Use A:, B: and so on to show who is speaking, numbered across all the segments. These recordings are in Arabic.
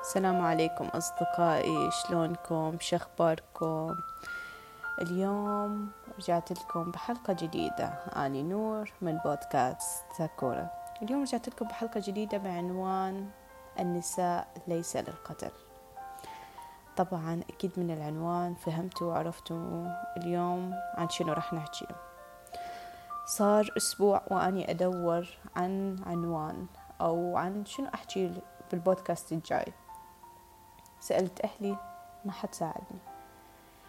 A: السلام عليكم أصدقائي شلونكم؟ شخباركم اليوم رجعت لكم بحلقة جديدة. أني نور من بودكاست ساكورا. اليوم رجعت لكم بحلقة جديدة بعنوان النساء ليس للقتل. طبعا أكيد من العنوان فهمتوا وعرفتوا اليوم عن شنو رح نحكي. صار أسبوع وأني أدور عن عنوان أو عن شنو أحكي بالبودكاست الجاي. سألت أهلي ما حد ساعدني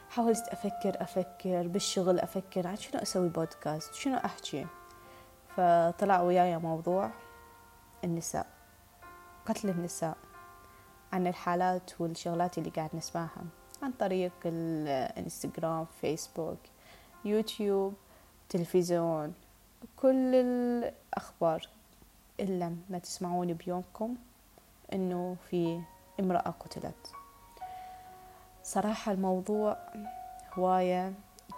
A: حاولت أفكر أفكر بالشغل أفكر عن شنو أسوي بودكاست؟ شنو أحكي؟ فطلع وياي موضوع النساء قتل النساء عن الحالات والشغلات اللي قاعد نسمعها عن طريق الإنستغرام فيسبوك يوتيوب تلفزيون كل الأخبار إلا ما تسمعون بيومكم إنه في امرأة قتلت. صراحة الموضوع هواية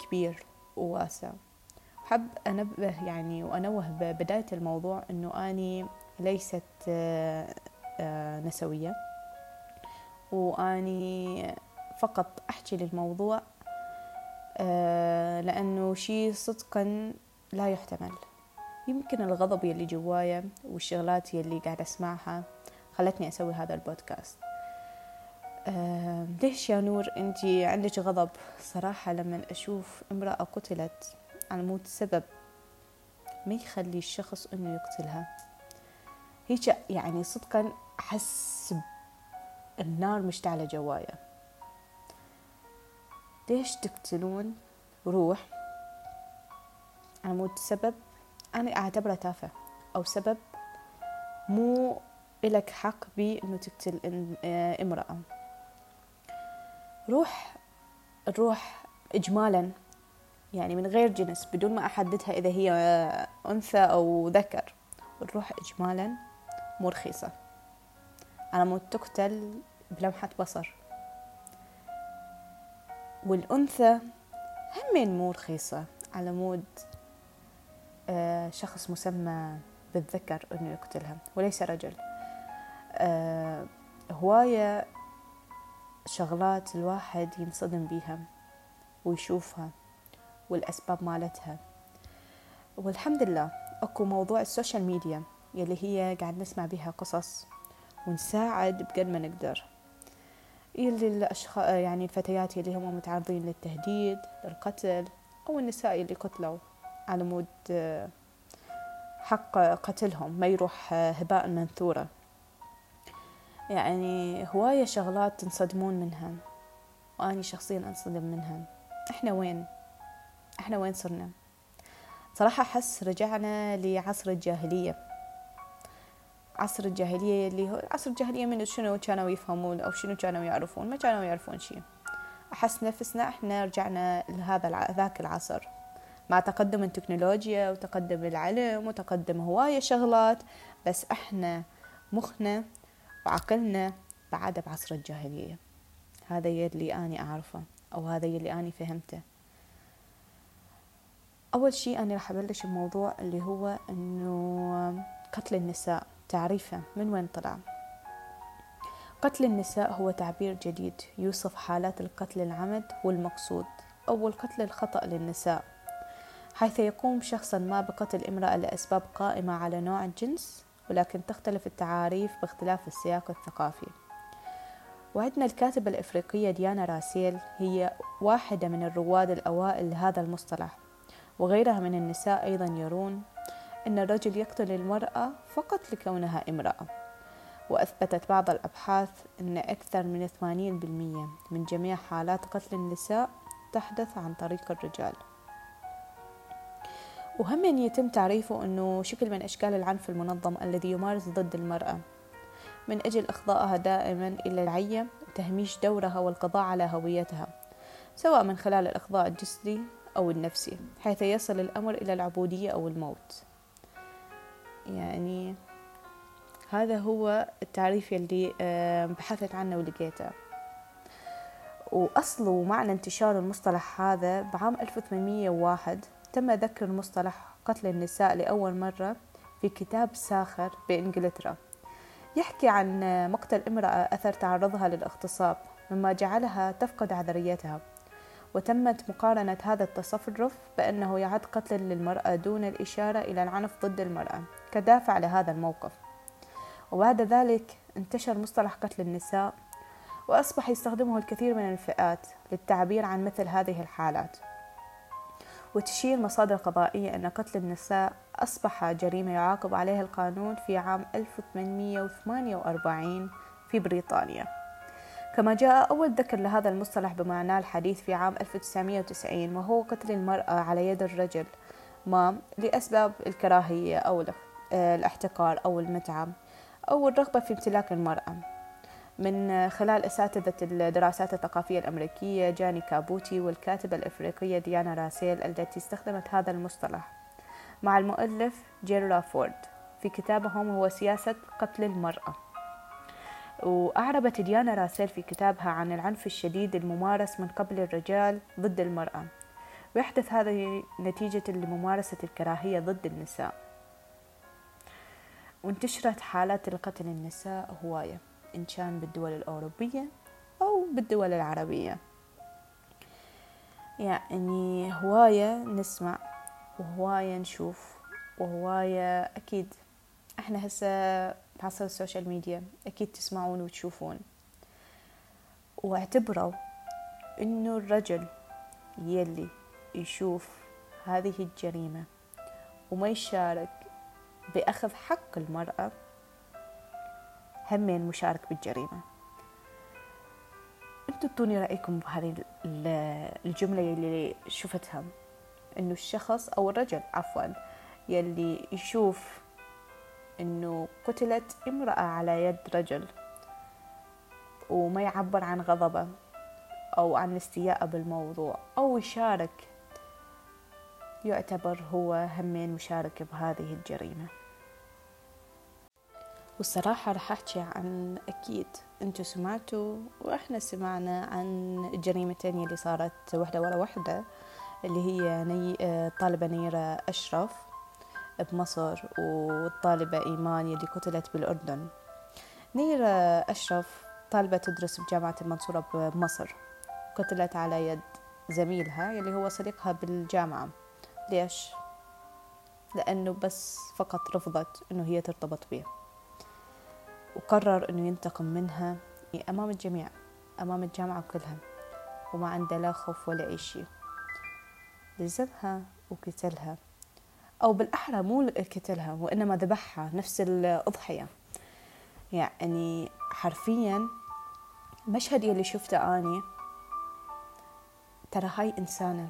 A: كبير وواسع. حب أنبه يعني وأنوه ببداية الموضوع أنه أني ليست نسوية. وأني فقط أحكي للموضوع لأنه شيء صدقا لا يحتمل. يمكن الغضب يلي جوايا والشغلات يلي قاعد أسمعها خلتني أسوي هذا البودكاست. ليش يا نور؟ أنت عندك غضب. صراحة لما أشوف امرأة قتلت على موت سبب ما يخلي الشخص أنه يقتلها. هيك يعني صدقا أحس النار مشتعلة جوايا. ليش تقتلون روح على موت سبب؟ أنا أعتبره تافه أو سبب مو إلك حق بأنه تقتل امرأة. روح الروح إجمالا يعني من غير جنس بدون ما أحددها إذا هي أنثى أو ذكر. الروح إجمالا مو رخيصة على مود تقتل بلمحة بصر. والأنثى همين مو رخيصة على مود شخص مسمى بالذكر أنه يقتلها. وليس رجل. آه هواية شغلات الواحد ينصدم بيها ويشوفها والأسباب مالتها. والحمد لله أكو موضوع ال social media يلي هي قاعد نسمع بها قصص ونساعد بقد ما نقدر. يلي الأشخاص يعني الفتيات يلي هم متعرضين للتهديد للقتل أو النساء اللي قتلوا على مود حق قتلهم ما يروح هباء منثورة. يعني هواية شغلات تنصدمون منها. وأني شخصيا أنصدم منها. إحنا وين؟ إحنا وين صرنا؟ صراحة أحس رجعنا لعصر الجاهلية. عصر الجاهلية اللي هو عصر الجاهلية من شنو كانوا يفهمون أو شنو كانوا يعرفون؟ ما كانوا يعرفون شيء أحس نفسنا إحنا رجعنا لهذا ذاك العصر. مع تقدم التكنولوجيا وتقدم العلم وتقدم هواية شغلات بس إحنا مخنا وعقلنا بعد بعصر الجاهلية. هذا يلي أني أعرفه أو هذا يلي أني فهمته. أول شيء أنا راح أبلش الموضوع اللي هو أنه قتل النساء تعريفه من وين طلع؟ قتل النساء هو تعبير جديد يوصف حالات القتل العمد والمقصود أو القتل الخطأ للنساء. حيث يقوم شخصا ما بقتل امرأة لأسباب قائمة على نوع الجنس ولكن تختلف التعاريف باختلاف السياق الثقافي. وعندنا الكاتبة الإفريقية ديانا راسيل هي واحدة من الرواد الأوائل لهذا المصطلح وغيرها من النساء أيضا يرون أن الرجل يقتل المرأة فقط لكونها امرأة. وأثبتت بعض الأبحاث أن أكثر من 80% من جميع حالات قتل النساء تحدث عن طريق الرجال. وهم يتم تعريفه أنه شكل من أشكال العنف المنظم الذي يمارس ضد المرأة. من أجل إخضائها دائما إلى العية وتهميش دورها والقضاء على هويتها سواء من خلال الإخضاع الجسدي أو النفسي حيث يصل الأمر إلى العبودية أو الموت. يعني هذا هو التعريف اللي بحثت عنه ولقيته. وأصل ومعنى انتشار المصطلح هذا بعام 1801 تم ذكر مصطلح قتل النساء لأول مرة في كتاب ساخر بإنجلترا. يحكي عن مقتل امرأة أثر تعرضها للاغتصاب مما جعلها تفقد عذريتها. وتمت مقارنة هذا التصرف بأنه يعد قتلا للمرأة دون الإشارة إلى العنف ضد المرأة كدافع لهذا الموقف. وبعد ذلك انتشر مصطلح قتل النساء وأصبح يستخدمه الكثير من الفئات للتعبير عن مثل هذه الحالات. وتشير مصادر قضائية أن قتل النساء أصبح جريمة يعاقب عليها القانون في عام 1848 في بريطانيا. كما جاء أول ذكر لهذا المصطلح بمعناه الحديث في عام 1990 وهو قتل المرأة على يد الرجل ما لأسباب الكراهية أو الاحتقار أو المتعة أو الرغبة في امتلاك المرأة. من خلال أساتذة الدراسات الثقافية الأمريكية جاني كابوتي والكاتبة الإفريقية ديانا راسيل التي استخدمت هذا المصطلح. مع المؤلف جيرلا فورد في كتابهم هو سياسة قتل المرأة. وأعربت ديانا راسيل في كتابها عن العنف الشديد الممارس من قبل الرجال ضد المرأة. ويحدث هذا نتيجة لممارسة الكراهية ضد النساء. وانتشرت حالات القتل النساء هواية. إن كان بالدول الأوروبية أو بالدول العربية. يعني هواية نسمع وهواية نشوف وهواية أكيد إحنا هسه بعصر السوشيال ميديا أكيد تسمعون وتشوفون. واعتبروا إنه الرجل يلي يشوف هذه الجريمة وما يشارك بأخذ حق المرأة همين مشارك بالجريمة. أنتوا اعطوني رأيكم بهذه الجملة اللي شفتها انه الشخص أو الرجل عفوا يلي يشوف انه قتلت امرأة على يد رجل وما يعبر عن غضبه أو عن استياءه بالموضوع أو يشارك يعتبر هو همين مشارك بهذه الجريمة. والصراحة رح أحكي عن أكيد أنتوا سمعتوا وإحنا سمعنا عن الجريمتين اللي صارت واحدة ورا واحدة اللي هي ني... الطالبة نيرة أشرف بمصر والطالبة إيمان اللي قتلت بالأردن. نيرة أشرف طالبة تدرس بجامعة المنصورة بمصر. قتلت على يد زميلها اللي هو صديقها بالجامعة. ليش؟ لأنه بس فقط رفضت أنه هي ترتبط به وقرر أنه ينتقم منها أمام الجميع أمام الجامعة كلها وما عنده لا خوف ولا أي شيء. لزمها وقتلها. أو بالأحرى مو قتلها وإنما ذبحها نفس الأضحية. يعني حرفيا المشهد يلي شفته أني ترى هاي إنسانة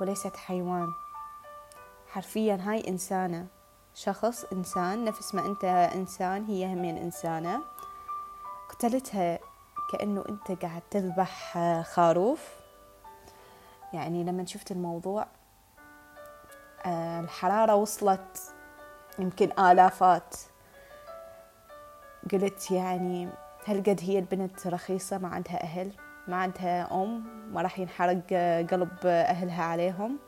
A: وليست حيوان. حرفيا هاي إنسانة شخص إنسان نفس ما أنت إنسان هي همين إنسانة. قتلتها كأنه أنت قاعد تذبح خروف. يعني لما شفت الموضوع آه، الحرارة وصلت يمكن آلافات. قلت يعني هل قد هي البنت رخيصة؟ ما عندها أهل ما عندها أم ما راح ينحرق قلب أهلها عليهم؟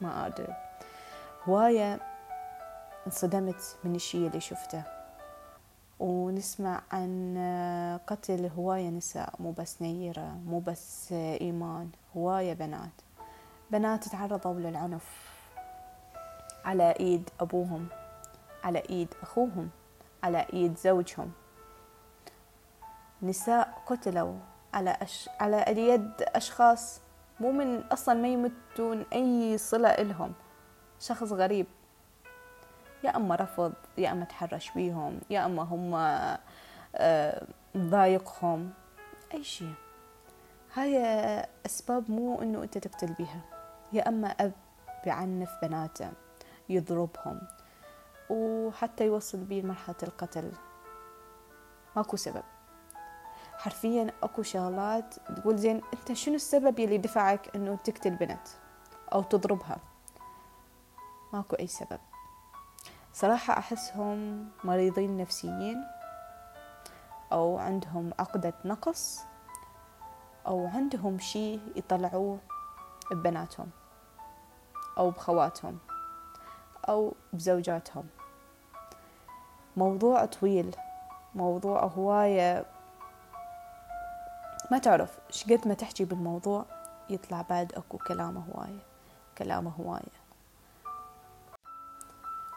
A: ما أدري. هواية انصدمت من الشي اللي شفته. ونسمع عن قتل هواية نساء مو بس نيرة مو بس إيمان هواية بنات. بنات تعرضوا للعنف. على إيد أبوهم على إيد أخوهم على إيد زوجهم. نساء قتلوا على أش... على يد أشخاص مو من أصلا ما يمتون أي صلة إلهم. شخص غريب. يا أما رفض يا أما تحرش بيهم يا أما هم آه، ضايقهم أي شيء. هاي أسباب مو إنه أنت تقتل بيها. يا أما أب بعنف بناته يضربهم وحتى يوصل بيه لمرحلة القتل. ماكو سبب. حرفيا أكو شغلات تقول زين أنت شنو السبب يلي دفعك إنه تقتل بنت أو تضربها؟ ماكو أي سبب. صراحة أحسهم مريضين نفسيين أو عندهم عقدة نقص أو عندهم شي يطلعوه ببناتهم أو بخواتهم أو بزوجاتهم. موضوع طويل موضوع هواية. ما تعرف شقد ما تحكي بالموضوع يطلع بعد أكو كلامه هواية كلامه هواية.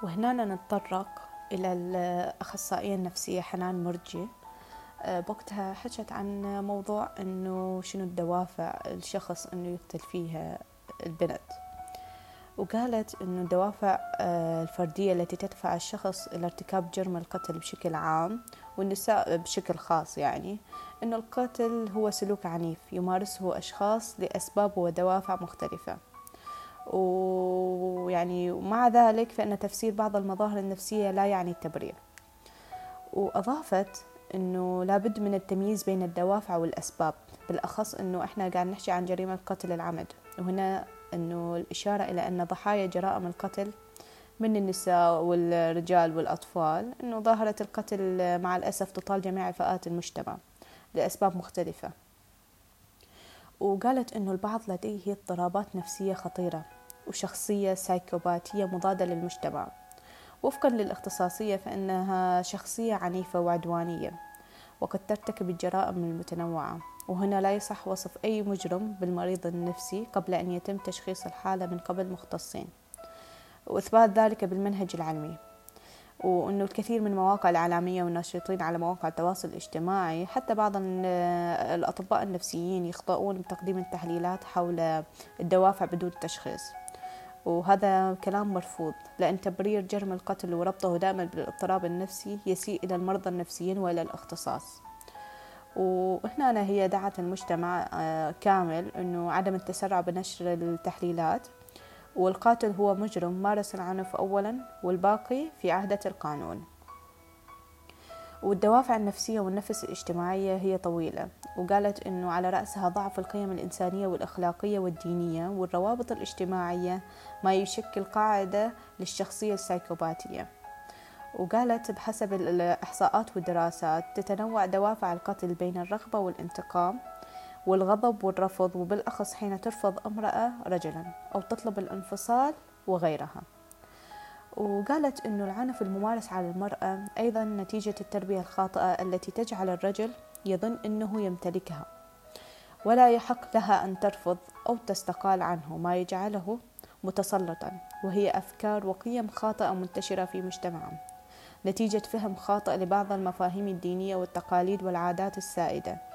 A: وهنا نتطرق إلى الأخصائية النفسية حنان مرجي. آه، بوقتها حكت عن موضوع إنه شنو الدوافع الشخص إنه يقتل فيها البنت. وقالت إنه الدوافع آه، الفردية التي تدفع الشخص إلى ارتكاب جرم القتل بشكل عام والنساء بشكل خاص يعني إنه القتل هو سلوك عنيف يمارسه أشخاص لأسباب ودوافع مختلفة. ويعني ومع ذلك فإن تفسير بعض المظاهر النفسية لا يعني التبرير. وأضافت أنه لابد من التمييز بين الدوافع والأسباب بالأخص أنه إحنا قاعد نحكي عن جريمة قتل العمد وهنا أنه الإشارة إلى أن ضحايا جرائم القتل من النساء والرجال والأطفال أنه ظاهرة القتل مع الأسف تطال جميع فئات المجتمع لأسباب مختلفة. وقالت أنه البعض لديه اضطرابات نفسية خطيرة وشخصية سايكوباتية مضادة للمجتمع. وفقا للاختصاصية فإنها شخصية عنيفة وعدوانية وقد ترتكب الجرائم المتنوعة. وهنا لا يصح وصف أي مجرم بالمريض النفسي قبل أن يتم تشخيص الحالة من قبل مختصين. وإثبات ذلك بالمنهج العلمي. وأنه الكثير من المواقع الإعلامية والناشطين على مواقع التواصل الاجتماعي حتى بعض الأطباء النفسيين يخطئون بتقديم التحليلات حول الدوافع بدون تشخيص. وهذا كلام مرفوض لأن تبرير جرم القتل وربطه دائما بالاضطراب النفسي يسيء إلى المرضى النفسيين وإلى الأختصاص. وهنا هي دعت المجتمع آه، كامل أنه عدم التسرع بنشر التحليلات. والقاتل هو مجرم مارس العنف أولا والباقي في عهدة القانون. والدوافع النفسية والنفس الاجتماعية هي طويلة وقالت أنه على رأسها ضعف القيم الإنسانية والأخلاقية والدينية والروابط الاجتماعية ما يشكل قاعدة للشخصية السايكوباتية. وقالت بحسب الإحصاءات والدراسات تتنوع دوافع القتل بين الرغبة والانتقام والغضب والرفض وبالأخص حين ترفض امرأة رجلا أو تطلب الانفصال وغيرها. وقالت أن العنف الممارس على المرأة أيضا نتيجة التربية الخاطئة التي تجعل الرجل يظن أنه يمتلكها. ولا يحق لها أن ترفض أو تستقال عنه ما يجعله متسلطا. وهي أفكار وقيم خاطئة منتشرة في مجتمعنا نتيجة فهم خاطئ لبعض المفاهيم الدينية والتقاليد والعادات السائدة.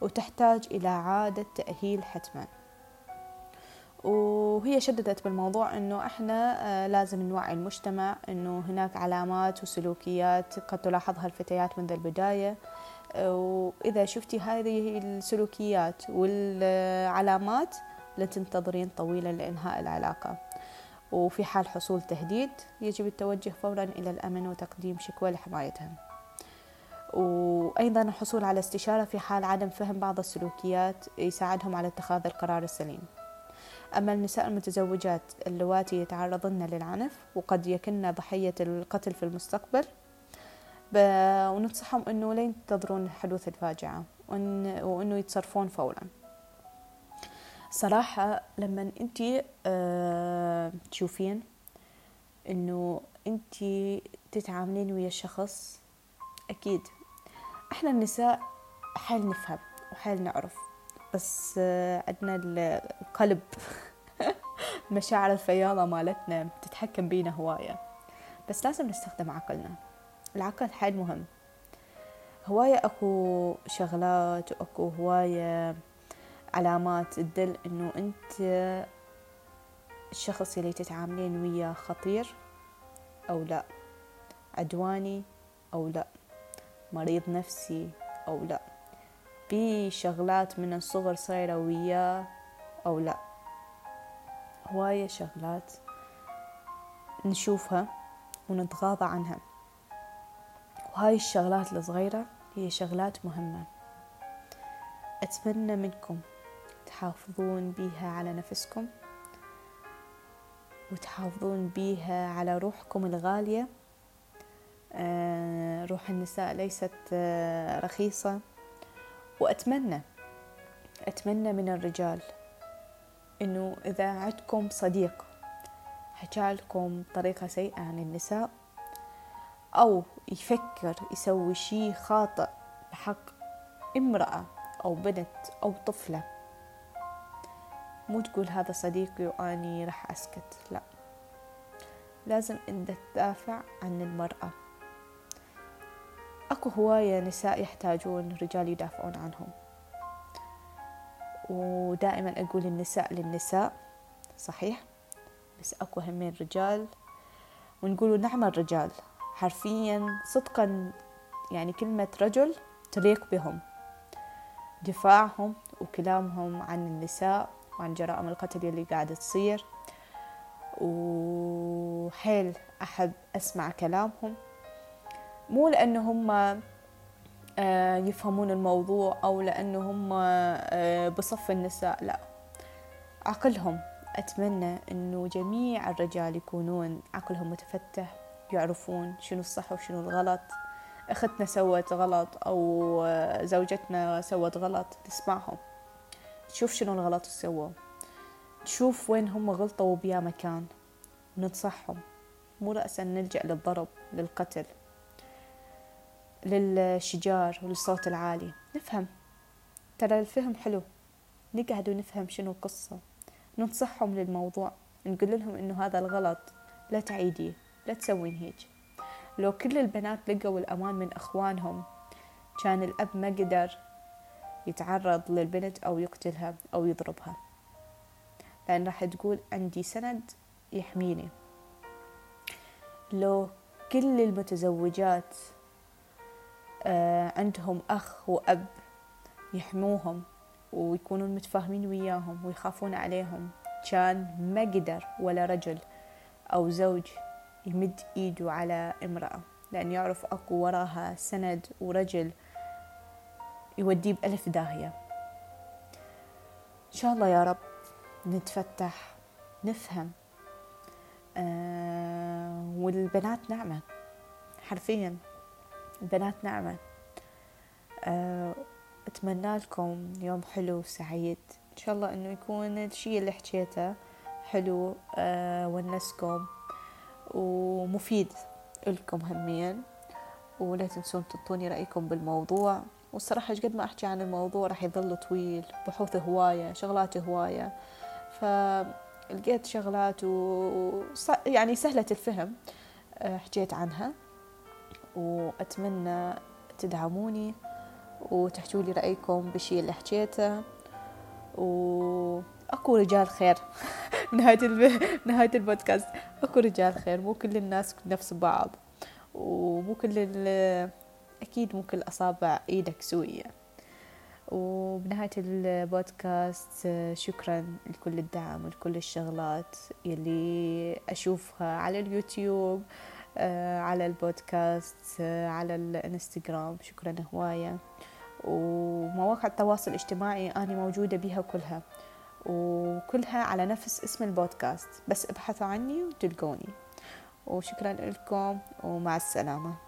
A: وتحتاج إلى عادة تأهيل حتما. وهي شددت بالموضوع إنه إحنا آه، لازم نوعي المجتمع إنه هناك علامات وسلوكيات قد تلاحظها الفتيات منذ البداية. وإذا شفتي هذه السلوكيات والعلامات لا تنتظرين طويلا لإنهاء العلاقة. وفي حال حصول تهديد يجب التوجه فورا إلى الأمن وتقديم شكوى لحمايتهم. وأيضا الحصول على استشارة في حال عدم فهم بعض السلوكيات يساعدهم على اتخاذ القرار السليم. أما النساء المتزوجات اللواتي يتعرضن للعنف وقد يكن ضحية القتل في المستقبل وننصحهم أنه لا ينتظرون حدوث الفاجعة وإن وأنه يتصرفون فورا. صراحة لما أنت أه تشوفين أنه أنت تتعاملين ويا شخص أكيد إحنا النساء حال نفهم وحال نعرف بس آه، عندنا القلب المشاعر الفياضة مالتنا تتحكم بينا هواية بس لازم نستخدم عقلنا. العقل حيل مهم. هواية أكو شغلات وأكو هواية علامات تدل إنه أنت الشخص اللي تتعاملين وياه خطير أو لا عدواني أو لا. مريض نفسي أو لا. في شغلات من الصغر صايرة وياه أو لا. هواية شغلات نشوفها ونتغاضى عنها. وهاي الشغلات الصغيرة هي شغلات مهمة. أتمنى منكم تحافظون بيها على نفسكم وتحافظون بيها على روحكم الغالية. آه، روح النساء ليست آه، رخيصة. وأتمنى أتمنى من الرجال إنه إذا عندكم صديق حكالكم طريقة سيئة عن النساء أو يفكر يسوي شيء خاطئ بحق امرأة أو بنت أو طفلة مو تقول هذا صديقي وأني راح أسكت لا. لازم أنت تدافع عن المرأة. أكو هواية نساء يحتاجون رجال يدافعون عنهم. ودائما أقول النساء للنساء صحيح؟ بس أكو همين رجال. ونقولوا نعم الرجال. حرفيا صدقا يعني كلمة رجل تليق بهم. دفاعهم وكلامهم عن النساء وعن جرائم القتل اللي قاعدة تصير. وحيل أحب أسمع كلامهم. مو لأنه هم آه، يفهمون الموضوع أو لأنه هم آه، بصف النساء لا. عقلهم أتمنى أنه جميع الرجال يكونون عقلهم متفتح يعرفون شنو الصح وشنو الغلط. أختنا سوت غلط أو آه، زوجتنا سوت غلط تسمعهم تشوف شنو الغلط سووا. تشوف وين هم غلطوا بيا مكان. وننصحهم مو رأسا نلجأ للضرب للقتل. للشجار وللصوت العالي. نفهم. ترى الفهم حلو. نقعد ونفهم شنو القصة ننصحهم للموضوع. نقول لهم إنه هذا الغلط. لا تعيديه. لا تسوين هيك. لو كل البنات لقوا الأمان من أخوانهم كان الأب ما قدر يتعرض للبنت أو يقتلها أو يضربها. لأن راح تقول عندي سند يحميني. لو كل المتزوجات عندهم أخ وأب يحموهم ويكونون متفاهمين وياهم ويخافون عليهم. كان ما قدر ولا رجل أو زوج يمد إيده على امرأة لأن يعرف أكو وراها سند ورجل يوديه بألف داهية. إن شاء الله يا رب نتفتح نفهم آه والبنات نعمة حرفيا. البنات نعمة. آه أتمنى لكم يوم حلو سعيد إن شاء الله إنه يكون الشي اللي حكيته حلو آه ونسكم ومفيد لكم همين. ولا تنسون تعطوني رأيكم بالموضوع. والصراحة قد ما أحكي عن الموضوع راح يظل طويل بحوث هواية شغلات هواية. فلقيت شغلات و... يعني سهلة الفهم آه، حكيت عنها. وأتمنى تدعموني وتحكوا لي رأيكم بالشي اللي حكيته. وأكو رجال خير نهاية الب... نهاية البودكاست. أكو رجال خير مو كل الناس نفس بعض. ومو كل ال... أكيد مو كل أصابع إيدك سوية. وبنهاية البودكاست شكرا لكل الدعم ولكل الشغلات يلي أشوفها على اليوتيوب. على البودكاست على الانستغرام. شكرا هواية. ومواقع التواصل الاجتماعي أنا موجودة بها كلها. وكلها على نفس اسم البودكاست. بس ابحثوا عني وتلقوني. وشكرا لكم ومع السلامة.